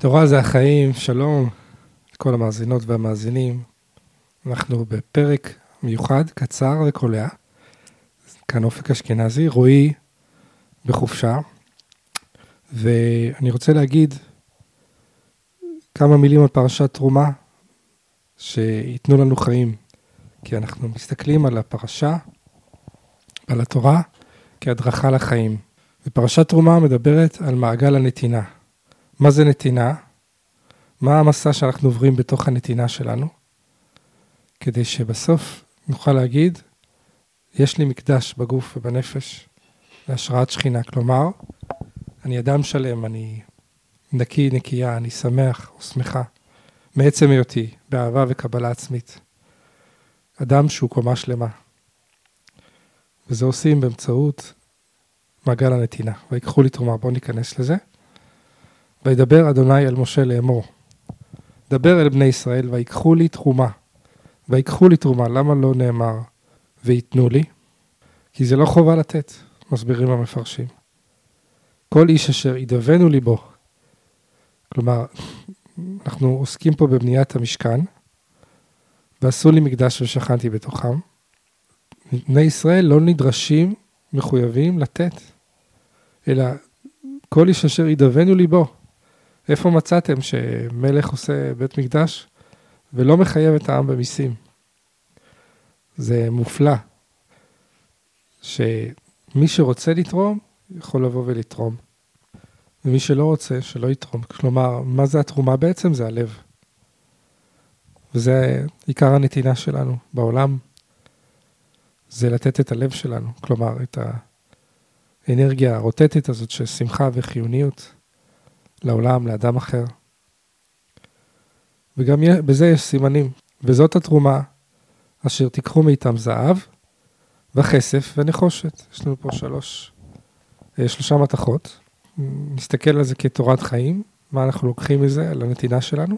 תורה זה החיים, שלום לכל המאזינות והמאזינים. אנחנו בפרק מיוחד, קצר וקולע. כאן אופק אשכנזי, רועי בחופשה, ואני רוצה להגיד כמה מילים על פרשת תרומה שייתנו לנו חיים, כי אנחנו מסתכלים על הפרשה, על התורה, כהדרכה לחיים. ופרשת תרומה מדברת על מעגל הנתינה. מה זה נתינה? מה המסע שאנחנו עוברים בתוך הנתינה שלנו? כדי שבסוף נוכל להגיד, יש לי מקדש בגוף ובנפש להשראת שכינה. כלומר, אני אדם שלם, אני נקי, נקייה, אני שמח או שמחה מעצם היותי, באהבה וקבלה עצמית. אדם שהוא קומה שלמה. וזה עושים באמצעות מעגל הנתינה. ויקחו לי תרומה, בואו ניכנס לזה. וידבר אדוני אל משה לאמור. דבר אל בני ישראל ויקחו לי תרומה. ויקחו לי תרומה, למה לא נאמר וייתנו לי? כי זה לא חובה לתת, מסבירים המפרשים. כל איש אשר ידבנו ליבו, כלומר, אנחנו עוסקים פה בבניית המשכן, ועשו לי מקדש ושכנתי בתוכם. בני ישראל לא נדרשים, מחויבים לתת, אלא כל איש אשר ידבנו ליבו. איפה מצאתם שמלך עושה בית מקדש ולא מחייב את העם במיסים? זה מופלא, שמי שרוצה לתרום, יכול לבוא ולתרום. ומי שלא רוצה, שלא יתרום. כלומר, מה זה התרומה בעצם? זה הלב. וזה עיקר הנתינה שלנו בעולם, זה לתת את הלב שלנו, כלומר, את האנרגיה הרוטטת הזאת של שמחה וחיוניות. לעולם, לאדם אחר. וגם בזה יש סימנים, וזאת התרומה אשר תיקחו מאיתם זהב וכסף ונחושת. יש לנו פה שלוש, אה, שלושה מתכות. נסתכל על זה כתורת חיים, מה אנחנו לוקחים מזה, על הנתינה שלנו.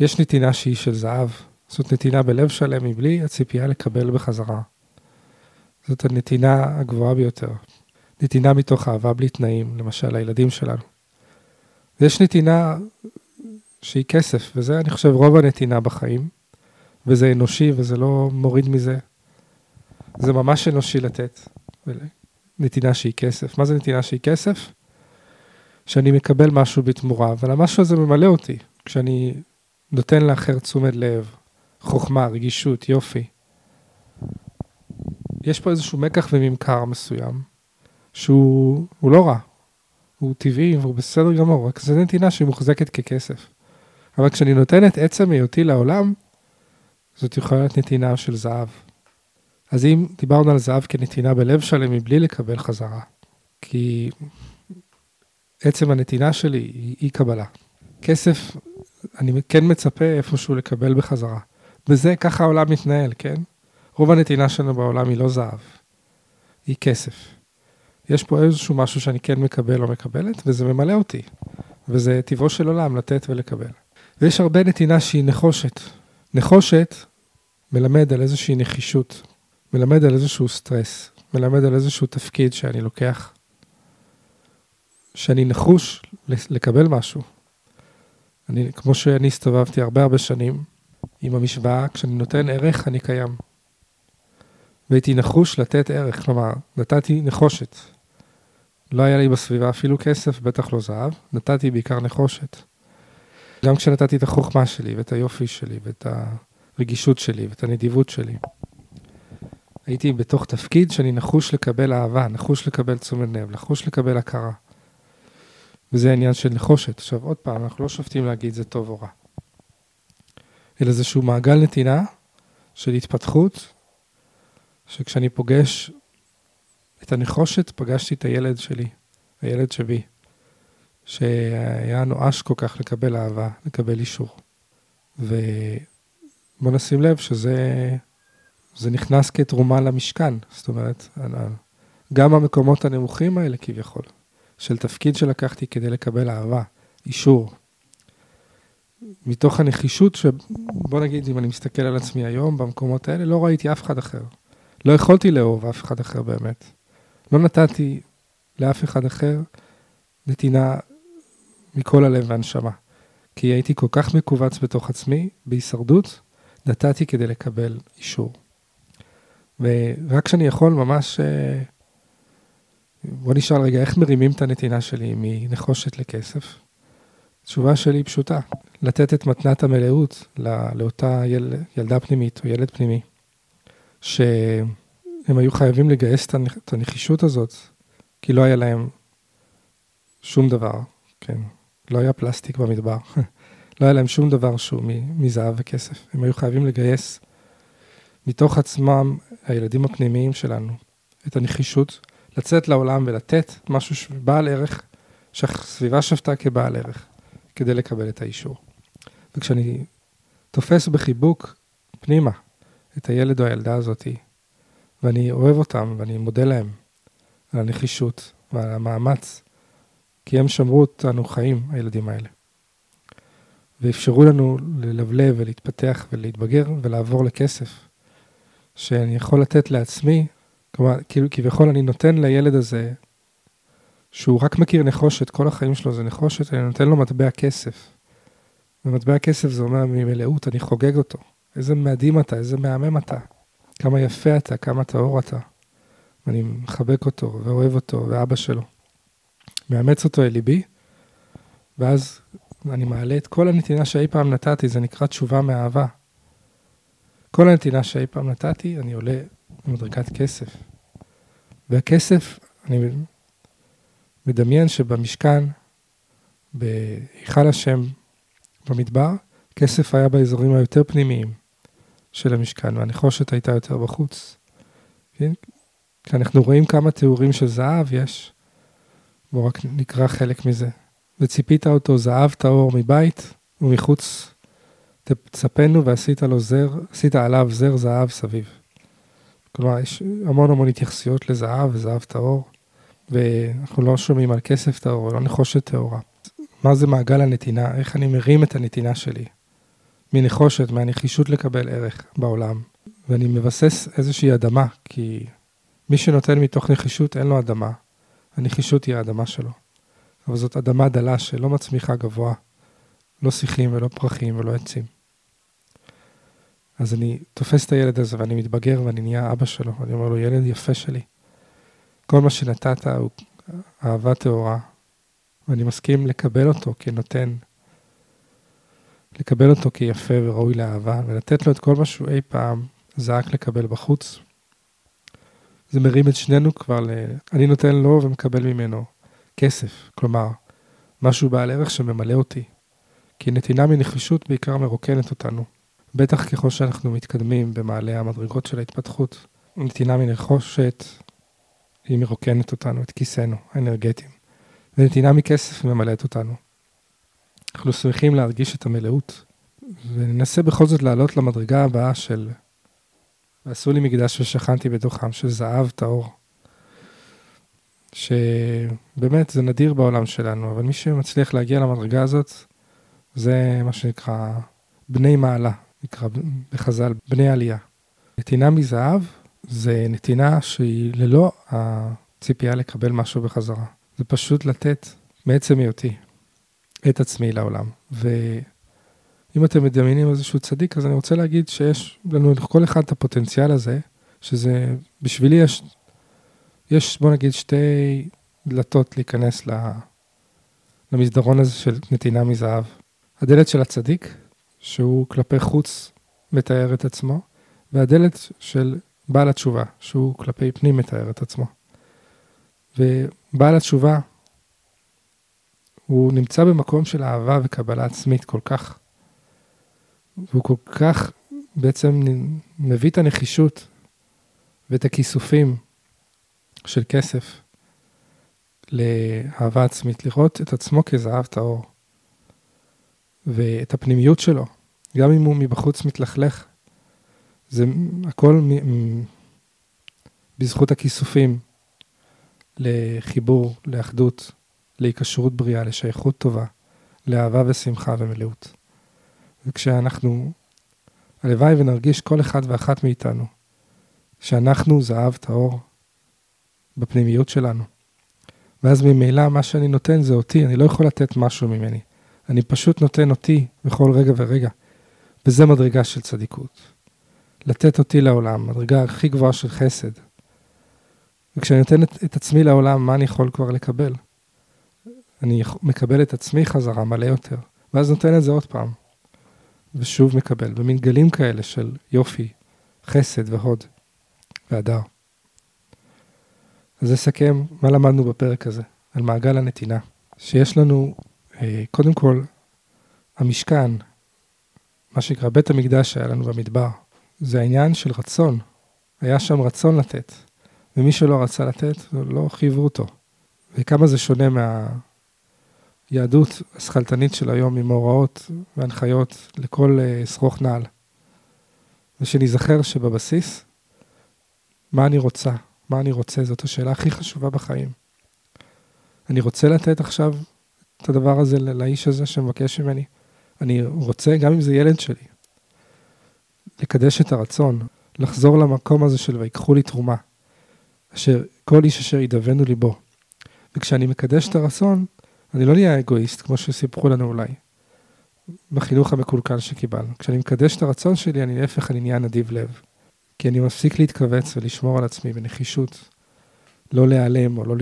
יש נתינה שהיא של זהב, זאת נתינה בלב שלם מבלי הציפייה לקבל בחזרה. זאת הנתינה הגבוהה ביותר. נתינה מתוך אהבה בלי תנאים, למשל הילדים שלנו. ויש נתינה שהיא כסף, וזה אני חושב רוב הנתינה בחיים, וזה אנושי וזה לא מוריד מזה. זה ממש אנושי לתת. נתינה שהיא כסף. מה זה נתינה שהיא כסף? שאני מקבל משהו בתמורה, אבל המשהו הזה ממלא אותי. כשאני נותן לאחר תשומת לב, חוכמה, רגישות, יופי. יש פה איזשהו מקח וממכר מסוים, שהוא לא רע, הוא טבעי והוא בסדר גמור, רק זו נתינה שהיא מוחזקת ככסף. אבל כשאני נותן את עצם היותי לעולם, זאת יכולה להיות נתינה של זהב. אז אם דיברנו על זהב כנתינה בלב שלם מבלי לקבל חזרה, כי עצם הנתינה שלי היא אי קבלה. כסף, אני כן מצפה איפשהו לקבל בחזרה. וזה, ככה העולם מתנהל, כן? רוב הנתינה שלנו בעולם היא לא זהב, היא כסף. יש פה איזשהו משהו שאני כן מקבל או מקבלת, וזה ממלא אותי. וזה טבעו של עולם לתת ולקבל. ויש הרבה נתינה שהיא נחושת. נחושת מלמד על איזושהי נחישות, מלמד על איזשהו סטרס, מלמד על איזשהו תפקיד שאני לוקח, שאני נחוש לקבל משהו. אני, כמו שאני הסתובבתי הרבה הרבה שנים עם המשוואה, כשאני נותן ערך, אני קיים. והייתי נחוש לתת ערך, כלומר, נתתי נחושת. לא היה לי בסביבה אפילו כסף, בטח לא זהב, נתתי בעיקר נחושת. גם כשנתתי את החוכמה שלי, ואת היופי שלי, ואת הרגישות שלי, ואת הנדיבות שלי. הייתי בתוך תפקיד שאני נחוש לקבל אהבה, נחוש לקבל תשומת לב, נחוש לקבל הכרה. וזה העניין של נחושת. עכשיו, עוד פעם, אנחנו לא שופטים להגיד זה טוב או רע. אלא איזשהו מעגל נתינה של התפתחות, שכשאני פוגש את הנחושת פגשתי את הילד שלי, הילד שבי, שהיה נואש כל כך לקבל אהבה, לקבל אישור. ובוא נשים לב שזה זה נכנס כתרומה למשכן, זאת אומרת, גם המקומות הנמוכים האלה כביכול, של תפקיד שלקחתי כדי לקבל אהבה, אישור. מתוך הנחישות שבוא נגיד, אם אני מסתכל על עצמי היום, במקומות האלה, לא ראיתי אף אחד אחר. לא יכולתי לאהוב אף אחד אחר באמת. לא נתתי לאף אחד אחר נתינה מכל הלב והנשמה. כי הייתי כל כך מכווץ בתוך עצמי, בהישרדות, נתתי כדי לקבל אישור. ורק כשאני יכול ממש... אה, בוא נשאל רגע, איך מרימים את הנתינה שלי מנחושת לכסף? התשובה שלי היא פשוטה, לתת את מתנת המלאות לאותה יל, ילדה פנימית או ילד פנימי, שהם היו חייבים לגייס את הנחישות הזאת, כי לא היה להם שום דבר, כן, לא היה פלסטיק במדבר, לא היה להם שום דבר שהוא מזהב וכסף, הם היו חייבים לגייס מתוך עצמם, הילדים הפנימיים שלנו, את הנחישות, לצאת לעולם ולתת משהו בעל ערך, שהסביבה שפטה כבעל ערך, כדי לקבל את האישור. וכשאני תופס בחיבוק פנימה את הילד או הילדה הזאתי, ואני אוהב אותם ואני מודה להם על הנחישות ועל המאמץ, כי הם שמרו אותנו חיים, הילדים האלה. ואפשרו לנו ללבלב ולהתפתח ולהתבגר ולעבור לכסף. שאני יכול לתת לעצמי, כלומר, כאילו כביכול אני נותן לילד הזה, שהוא רק מכיר נחושת, כל החיים שלו זה נחושת, אני נותן לו מטבע כסף. ומטבע כסף זה אומר ממלאות, אני חוגג אותו. איזה מדהים אתה, איזה מהמם אתה. כמה יפה אתה, כמה טהור אתה. ואני מחבק אותו, ואוהב אותו, ואבא שלו. מאמץ אותו אל ליבי, ואז אני מעלה את כל הנתינה שאי פעם נתתי, זה נקרא תשובה מאהבה. כל הנתינה שאי פעם נתתי, אני עולה במדרגת כסף. והכסף, אני מדמיין שבמשכן, בהיכל השם במדבר, כסף היה באזורים היותר פנימיים של המשכן, והנחושת הייתה יותר בחוץ. כן? כשאנחנו רואים כמה תיאורים של זהב יש, בואו רק נקרא חלק מזה. וציפית אותו זהב טהור מבית ומחוץ תצפנו ועשית לו זר, עשית עליו זר זהב סביב. כלומר, יש המון המון התייחסויות לזהב וזהב טהור, ואנחנו לא שומעים על כסף טהור, לא נחושת טהורה. מה זה מעגל הנתינה? איך אני מרים את הנתינה שלי? מנחושת, מהנחישות לקבל ערך בעולם. ואני מבסס איזושהי אדמה, כי מי שנותן מתוך נחישות אין לו אדמה. הנחישות היא האדמה שלו. אבל זאת אדמה דלה שלא מצמיחה גבוה. לא שיחים ולא פרחים ולא עצים. אז אני תופס את הילד הזה ואני מתבגר ואני נהיה אבא שלו, ואני אומר לו, ילד יפה שלי, כל מה שנתת הוא אהבה טהורה, ואני מסכים לקבל אותו כנותן, לקבל אותו כיפה וראוי לאהבה, ולתת לו את כל מה שהוא אי פעם זעק לקבל בחוץ. זה מרים את שנינו כבר ל... אני נותן לו ומקבל ממנו כסף, כלומר, משהו בעל ערך שממלא אותי. כי נתינה מנחישות בעיקר מרוקנת אותנו. בטח ככל שאנחנו מתקדמים במעלה המדרגות של ההתפתחות, נתינה מנחושת היא מרוקנת אותנו, את כיסנו האנרגטיים. ונתינה מכסף ממלאת אותנו. אנחנו שמחים להרגיש את המלאות, וננסה בכל זאת לעלות למדרגה הבאה של ועשו לי מקדש ושכנתי בתוכם, של זהב טהור. שבאמת זה נדיר בעולם שלנו, אבל מי שמצליח להגיע למדרגה הזאת, זה מה שנקרא בני מעלה, נקרא בחז"ל בני עלייה. נתינה מזהב זה נתינה שהיא ללא הציפייה לקבל משהו בחזרה. זה פשוט לתת מעצם היותי את עצמי לעולם. ואם אתם מדמיינים איזשהו צדיק, אז אני רוצה להגיד שיש לנו לכל אחד את הפוטנציאל הזה, שזה, בשבילי יש, יש בוא נגיד שתי דלתות להיכנס למסדרון הזה של נתינה מזהב. הדלת של הצדיק, שהוא כלפי חוץ מתאר את עצמו, והדלת של בעל התשובה, שהוא כלפי פנים מתאר את עצמו. ובעל התשובה, הוא נמצא במקום של אהבה וקבלה עצמית כל כך, והוא כל כך בעצם מביא את הנחישות ואת הכיסופים של כסף לאהבה עצמית, לראות את עצמו כזהב טהור. ואת הפנימיות שלו, גם אם הוא מבחוץ מתלכלך. זה הכל מ- בזכות הכיסופים לחיבור, לאחדות, להיקשרות בריאה, לשייכות טובה, לאהבה ושמחה ומלאות. וכשאנחנו, הלוואי ונרגיש כל אחד ואחת מאיתנו, שאנחנו זהב טהור בפנימיות שלנו, ואז ממילא מה שאני נותן זה אותי, אני לא יכול לתת משהו ממני. אני פשוט נותן אותי בכל רגע ורגע. וזה מדרגה של צדיקות. לתת אותי לעולם, מדרגה הכי גבוהה של חסד. וכשאני נותן את, את עצמי לעולם, מה אני יכול כבר לקבל? אני מקבל את עצמי חזרה מלא יותר, ואז נותן את זה עוד פעם. ושוב מקבל, במין גלים כאלה של יופי, חסד והוד והדר. אז נסכם מה למדנו בפרק הזה, על מעגל הנתינה. שיש לנו, אה, קודם כל, המשכן, מה שנקרא בית המקדש שהיה לנו במדבר, זה העניין של רצון. היה שם רצון לתת, ומי שלא רצה לתת, לא חייבו אותו. וכמה זה שונה מהיהדות השכלתנית של היום, עם הוראות והנחיות לכל אה, שרוך נעל. ושניזכר שבבסיס, מה אני רוצה, מה אני רוצה, זאת השאלה הכי חשובה בחיים. אני רוצה לתת עכשיו את הדבר הזה לאיש הזה שמבקש ממני. אני רוצה, גם אם זה ילד שלי, לקדש את הרצון, לחזור למקום הזה של ויקחו לי תרומה, אשר כל איש אשר ידבנו ליבו. וכשאני מקדש את הרצון, אני לא נהיה אגואיסט, כמו שסיפרו לנו אולי, בחינוך המקולקל שקיבלנו. כשאני מקדש את הרצון שלי, אני להפך, אני נהיה נדיב לב. כי אני מפסיק להתכווץ ולשמור על עצמי בנחישות, לא להיעלם או לא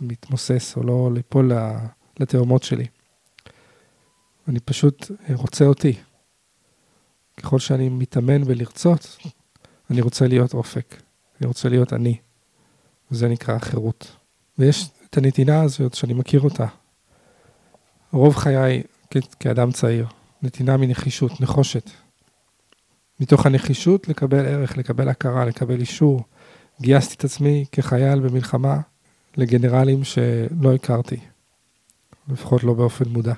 להתמוסס או לא ליפול לתאומות שלי. אני פשוט רוצה אותי. ככל שאני מתאמן בלרצות, אני רוצה להיות אופק, אני רוצה להיות אני. וזה נקרא חירות. ויש את הנתינה הזאת שאני מכיר אותה. רוב חיי כאדם צעיר, נתינה מנחישות, נחושת. מתוך הנחישות לקבל ערך, לקבל הכרה, לקבל אישור. גייסתי את עצמי כחייל במלחמה לגנרלים שלא הכרתי, לפחות לא באופן מודע.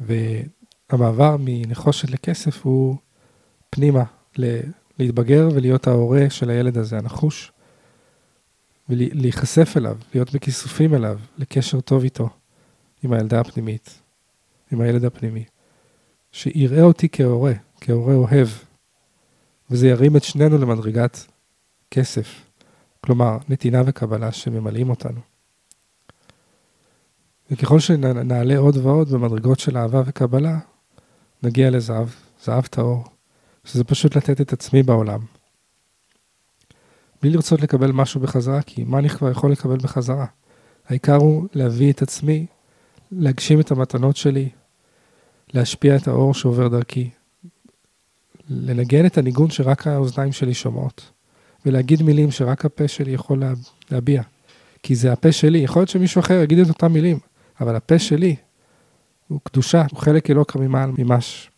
והמעבר מנחושת לכסף הוא פנימה, להתבגר ולהיות ההורה של הילד הזה, הנחוש, ולהיחשף אליו, להיות בכיסופים אליו, לקשר טוב איתו, עם הילדה הפנימית, עם הילד הפנימי. שיראה אותי כהורה, כהורה אוהב, וזה ירים את שנינו למדרגת כסף, כלומר, נתינה וקבלה שממלאים אותנו. וככל שנעלה עוד ועוד במדרגות של אהבה וקבלה, נגיע לזהב, זהב טהור, שזה פשוט לתת את עצמי בעולם. בלי לרצות לקבל משהו בחזרה, כי מה אני כבר יכול לקבל בחזרה? העיקר הוא להביא את עצמי, להגשים את המתנות שלי, להשפיע את האור שעובר דרכי, לנגן את הניגון שרק האוזניים שלי שומעות, ולהגיד מילים שרק הפה שלי יכול לה, להביע. כי זה הפה שלי, יכול להיות שמישהו אחר יגיד את אותם מילים, אבל הפה שלי הוא קדושה, הוא חלק אלוקא ממעל ממש.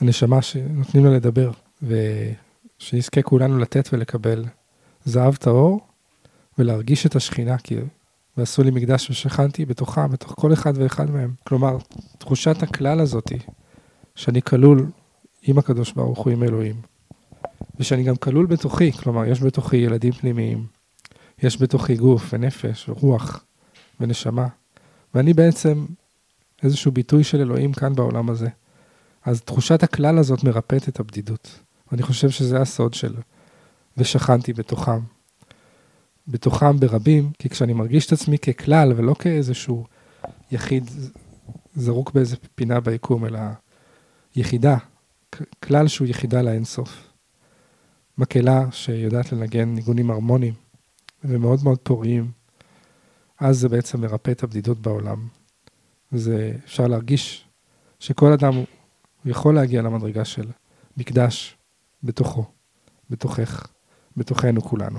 הנשמה שנותנים לה לדבר, ושנזכה כולנו לתת ולקבל זהב טהור, ולהרגיש את השכינה, כי ועשו לי מקדש ושכנתי בתוכם, בתוך כל אחד ואחד מהם. כלומר, תחושת הכלל הזאתי, שאני כלול עם הקדוש ברוך הוא, עם אלוהים, ושאני גם כלול בתוכי, כלומר, יש בתוכי ילדים פנימיים, יש בתוכי גוף ונפש ורוח ונשמה, ואני בעצם איזשהו ביטוי של אלוהים כאן בעולם הזה. אז תחושת הכלל הזאת מרפאת את הבדידות. ואני חושב שזה הסוד של ושכנתי בתוכם. בתוכם ברבים, כי כשאני מרגיש את עצמי ככלל ולא כאיזשהו יחיד זרוק באיזה פינה ביקום, אלא יחידה, כלל שהוא יחידה לאינסוף. מקהלה שיודעת לנגן ניגונים הרמוניים ומאוד מאוד פוריים, אז זה בעצם מרפא את הבדידות בעולם. וזה אפשר להרגיש שכל אדם יכול להגיע למדרגה של מקדש בתוכו, בתוכך, בתוכנו כולנו.